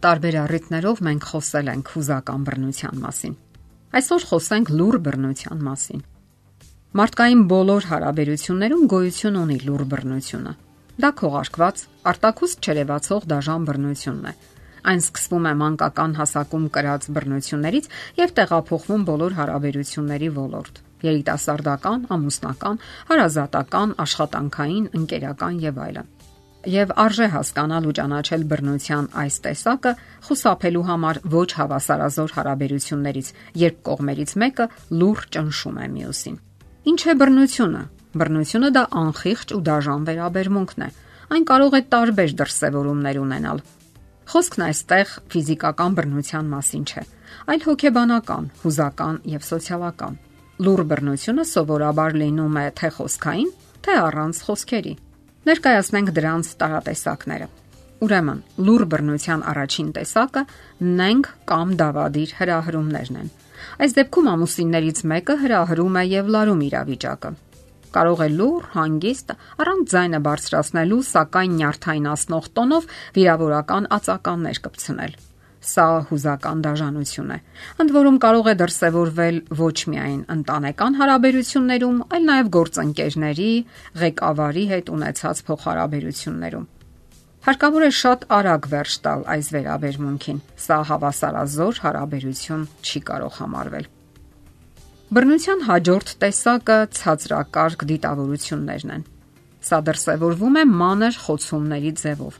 Տարբեր առիթներով մենք խոսել ենք հուզական բռնության մասին։ Այսօր խոսենք լուր բռնության մասին։ Մարդկային բոլոր հարաբերություններում գոյություն ունի լուր բռնությունը։ Դա քողարկված, արտակուստ չերևացող դաժան բռնությունն է։ Այն սկսվում է մանկական հասակում կրած բռնություններից եւ տեղափոխվում բոլոր հարաբերությունների ոլորտ՝ երիտասարդական, ամուսնական, հարազատական, աշխատանքային, ընկերական եւ այլն եւ արժե հասկանալ ու ճանաչել բռնության այս տեսակը խուսափելու համար ոչ հավասարազոր հարաբերություններից, երբ կողմերից մեկը լուրջ ճնշում է մյուսին։ Ինչ է բռնությունը։ Բռնությունը դա անխիղճ ու դաժան վերաբերմունքն է։ Այն կարող է տարբեր դրսևորումներ ունենալ։ Խոսքն այստեղ ֆիզիկական բռնության մասին չէ, այլ հոգեբանական, հուզական եւ սոցիալական։ Լուր բռնությունը սովորաբար լինում է թե խոսքային, թե առանց խոսքերի։ Ներկայացնենք դրանց տարատեսակները։ Ուրեմն, լուր բռնության առաջին տեսակը նենք կամ դավադիր հրահրումներն են։ Այս դեպքում ամուսիններից մեկը հրահրում է եւ լարում իրավիճակը։ Կարող է լուր, հանգիստ, առանց ձայնը բարձրացնելու, սակայն նյարդայնացնող տոնով վիրավորական ածականներ կպցնել Սա հուզական դաժանություն է։ Ընդ որում կարող է դրսևորվել ոչ միայն ընտանեկան հարաբերություններում, այլ նաև գործընկերների, ղեկավարի հետ ունեցած փոխհարաբերություններում։ Հարկավոր է շատ արագ վերջ տալ այս վերաբերմունքին։ Սա հավասարազոր հարաբերություն չի կարող համարվել։ Բռնության հաջորդ տեսակը ցածրակարգ դիտավորություններն են։ Սա դրսևորվում է մանր խոցումների ձևով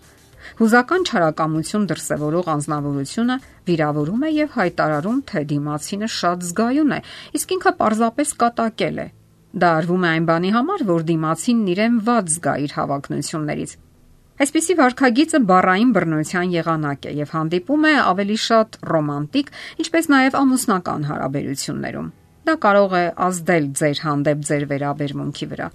Հուզական չարակամություն դրսևորող անznավորությունը վիրավորում է եւ հայտարարում, թե դիմացինը շատ զգայուն է, իսկ ինքը պարզապես կատակել է։ Դա արվում է այն բանի համար, որ դիմացինն իրեն ված զգա իր հավակնություններից։ Այսպիսի վարքագիծը բառային բռնության եղանակ է եւ հանդիպում է ավելի շատ ռոմանտիկ, ինչպես նաեւ ամուսնական հարաբերություններում։ Դա կարող է ազդել ձեր հանդեպ ձեր վերաբերմունքի վրա։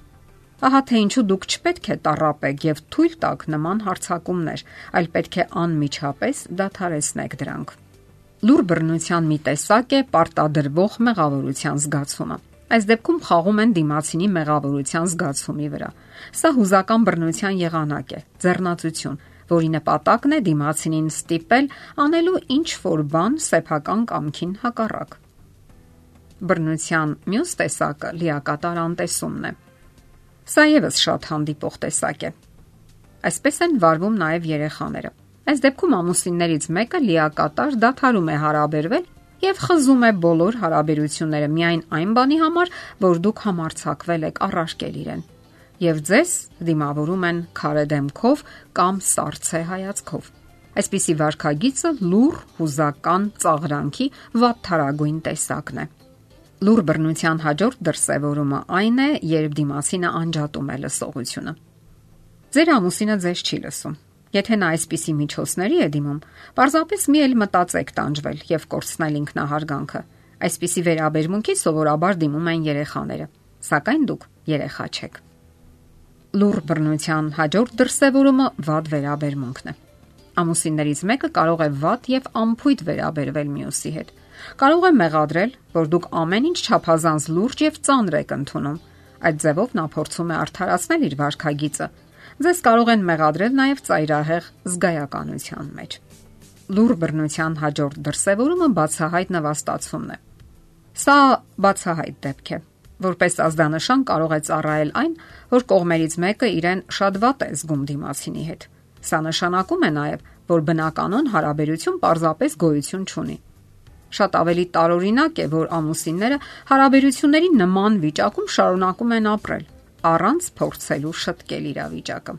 Ահա թե ինչու դուք չպետք է տարապեք եւ թույլ տաք նման հարցակումներ, այլ պետք է անմիջապես դադարեցնեք դրանք։ Լուր բռնության մի տեսակ է պարտադրվող մեղավորության զգացումը։ Այս դեպքում խաղում են դիմացինի մեղավորության զգացումի վրա։ Սա հուզական բռնության եղանակ է, ձեռնացություն, որի նպատակն է դիմացինին ստիպել անելու ինչ որ բան սեփական կամքին հակառակ։ Բռնության մյուս տեսակը լիակատար անտեսումն է Սա եւս շատ հանդիպող տեսակ է։ Այսպես են վարվում նաև երեխաները։ Այս դեպքում ամուսիններից մեկը լիակատար դադարում է հարաբերվել եւ խզում է բոլոր հարաբերությունները միայն այն բանի համար, որ դուք համարցակվել եք առարկել իրեն։ Եվ ձեզ դիմավորում են քարե դեմքով կամ սարցե հայացքով։ Այսպիսի վարքագիծը լուր հուզական ծաղրանքի վատթարագույն տեսակն է։ Լուր բռնության հաջորդ դրսևորումը այն է, երբ դիմասինը անջատում է լսողությունը։ Ձեր ամուսինը ձեզ չի լսում։ Եթե նա այսպիսի միջոցների է դիմում, պարզապես մի էլ մտածեք տանջվել եւ կորցնել ինքնահարգանքը։ Այսպիսի վերաբերմունքի սովորաբար դիմում են երեխաները, սակայն դուք երեխա չեք։ Լուր բռնության հաջորդ դրսևորումը վատ վերաբերմունքն է։ Ամուսիններից մեկը կարող է վատ եւ անփույթ վերաբերվել մյուսի հետ Կարող է մեղադրել, որ դուք ամեն ինչ չափազանց լուրջ եւ ծանր եք ընդունում։ Այդ ձևով նա փորձում է արդարացնել իր վարքագիծը։ Ձեզ կարող են մեղադրել նաեւ ծայրահեղ զգայականության մեջ։ Լուր բռնության հաջորդ դրսևորումը բացահայտ նվաստացումն է։ Սա բացահայտ դեպք է։ Որպես ազդանշան կարող է ծառայել այն, որ կողմերից մեկը իրեն շատ վատ է զգում դիմացինի հետ։ Սա նշանակում է նաև, որ բնականon հարաբերություն պարզապես գոյություն չունի Շատ ավելի տարօրինակ է, որ ամուսինները հարաբերությունների նման վիճակում շարունակում են ապրել, առանց փորձելու շտկել իրավիճակը։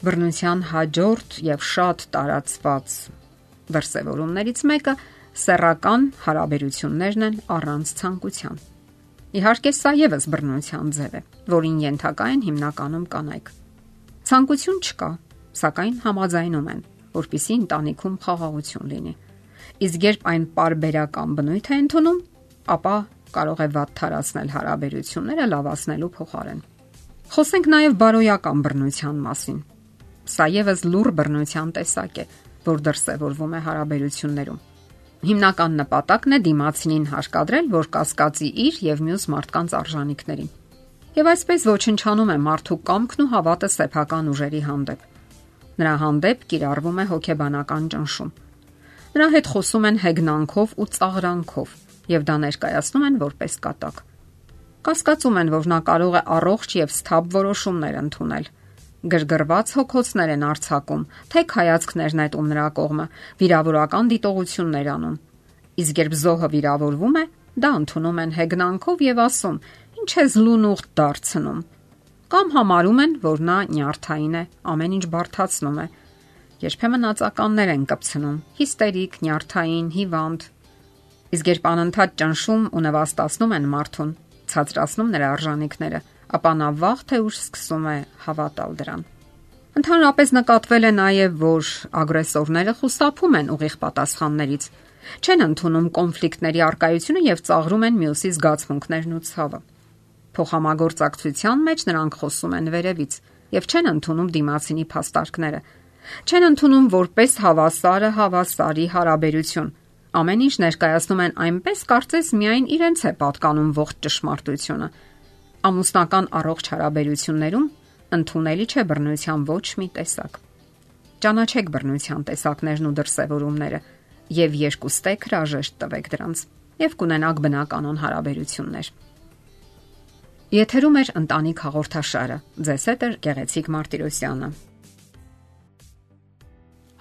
Բռնության հաջորդ եւ շատ տարածված դրսևորումներից մեկը սեռական հարաբերություններն են առանց ցանկության։ Իհարկե, սա եւս բռնության ձև է, որին ենթակա են հիմնականում կանայք։ Ցանկություն չկա, սակայն համաձայնում են, որpիսի ընտանիքում խաղաղություն լինի իսկ երբ այն parberakan բնույթ է ընդունում, ապա կարող է վատ թարացնել հարաբերությունները լավացնելու փոխարեն։ Խոսենք նաև բարոյական բռնության մասին։ Սա եւս լուր բռնության տեսակ է, որ դրսևորվում է հարաբերություններում։ Հիմնական նպատակն է դիմացինին հարկադրել, որ կասկածի իր եւ մյուս մարդկանց արժանինքներին։ Եվ այսպես ոչնչանում է մարդու կամքն ու հավատը սեփական ուժերի հանդեպ։ Նրա հանդեպ կիրառվում է հոգեբանական ճնշում Նրա հետ խոսում են հեգնանքով ու ծաղրանքով եւ դա ներկայացնում են որպես կատակ։ Կասկածում են, որ նա կարող է առողջ եւ սթաբ որոշումներ ընդունել։ Գրգռված հոգոցներ են արցակում, թե հայացքներ նետում նրա կողմը, վիրավորական դիտողություններ անում։ Իսկ երբ զոհը վիրավորվում է, դա ընդունում են հեգնանքով եւ ասում. «Ինչ է զլունուղ դարձնում»։ Կամ համարում են, որ նա նյարդային է, ամեն ինչ բարթացնում է։ Երբեմն ածականներ են կպցնում՝ հիստերիկ, նյարդային, հիվանդ, Իսկ երբ անընդհատ ճնշում ու նվաստացնում են մարդուն, ցածրացնում նրա արժանինքները, ապա նա վաղ թե ուշ սկսում է հավատալ դրան։ Ընդհանրապես նկատվել է նաև, որ ագրեսորները խուսափում են ուղիղ պատասխաններից, չեն ընդունում կոնֆլիկտների արկայությունը եւ ծաղրում են մյուսի զգացմունքներն ու ցավը։ Փոխհամագործակցության մեջ նրանք խոսում են վերևից եւ չեն ընդունում դիմացինի փաստարկները։ Չեն ընդունում որպես հավասարը հավասարի հարաբերություն, Ամեն ինչ ներկայացնում են այնպես, կարծես միայն իրենց է պատկանում ողջ ճշմարտությունը։ Ամուսնական առողջ հարաբերություններում ընդունելի չէ բռնության ոչ մի տեսակ։ Ճանաչեք բռնության տեսակներն ու դրսևորումները եւ երկուստեք հրաժեշտ տվեք դրանց եւ կունենաք բնականon հարաբերություններ։ Եթերում է ընտանիք հաղորդաշարը։ Ձեզ հետ է Գեղեցիկ Մարտիրոսյանը։